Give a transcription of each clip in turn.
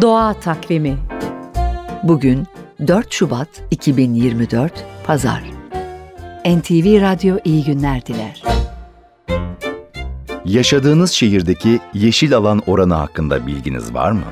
Doğa Takvimi Bugün 4 Şubat 2024 Pazar NTV Radyo iyi günler diler. Yaşadığınız şehirdeki yeşil alan oranı hakkında bilginiz var mı?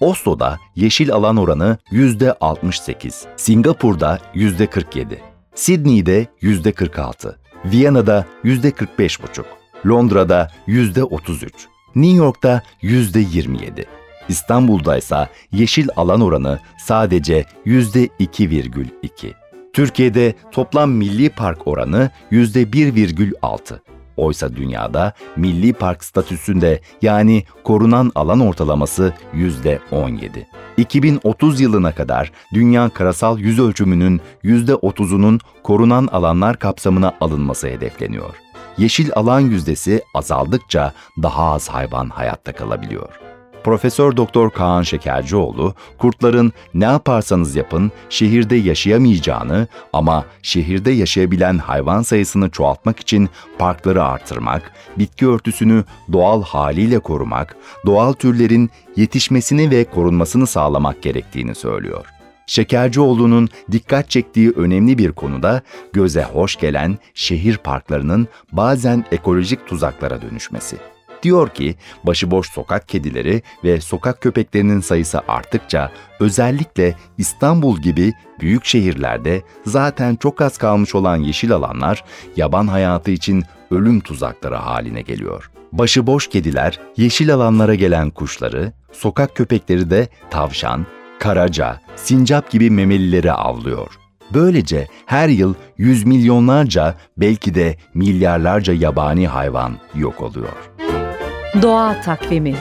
Oslo'da yeşil alan oranı %68, Singapur'da %47, Sydney'de %46, Viyana'da %45,5, Londra'da %33, New York'ta %27. İstanbul'da ise yeşil alan oranı sadece %2,2. Türkiye'de toplam milli park oranı %1,6. Oysa dünyada milli park statüsünde yani korunan alan ortalaması %17. 2030 yılına kadar dünya karasal yüz ölçümünün %30'unun korunan alanlar kapsamına alınması hedefleniyor. Yeşil alan yüzdesi azaldıkça daha az hayvan hayatta kalabiliyor. Profesör Doktor Kaan Şekercioğlu, kurtların ne yaparsanız yapın şehirde yaşayamayacağını ama şehirde yaşayabilen hayvan sayısını çoğaltmak için parkları artırmak, bitki örtüsünü doğal haliyle korumak, doğal türlerin yetişmesini ve korunmasını sağlamak gerektiğini söylüyor. Şekercioğlu'nun dikkat çektiği önemli bir konuda göze hoş gelen şehir parklarının bazen ekolojik tuzaklara dönüşmesi. Diyor ki başıboş sokak kedileri ve sokak köpeklerinin sayısı arttıkça özellikle İstanbul gibi büyük şehirlerde zaten çok az kalmış olan yeşil alanlar yaban hayatı için ölüm tuzakları haline geliyor. Başıboş kediler yeşil alanlara gelen kuşları, sokak köpekleri de tavşan, karaca, sincap gibi memelileri avlıyor. Böylece her yıl yüz milyonlarca belki de milyarlarca yabani hayvan yok oluyor. Doğa Takvimi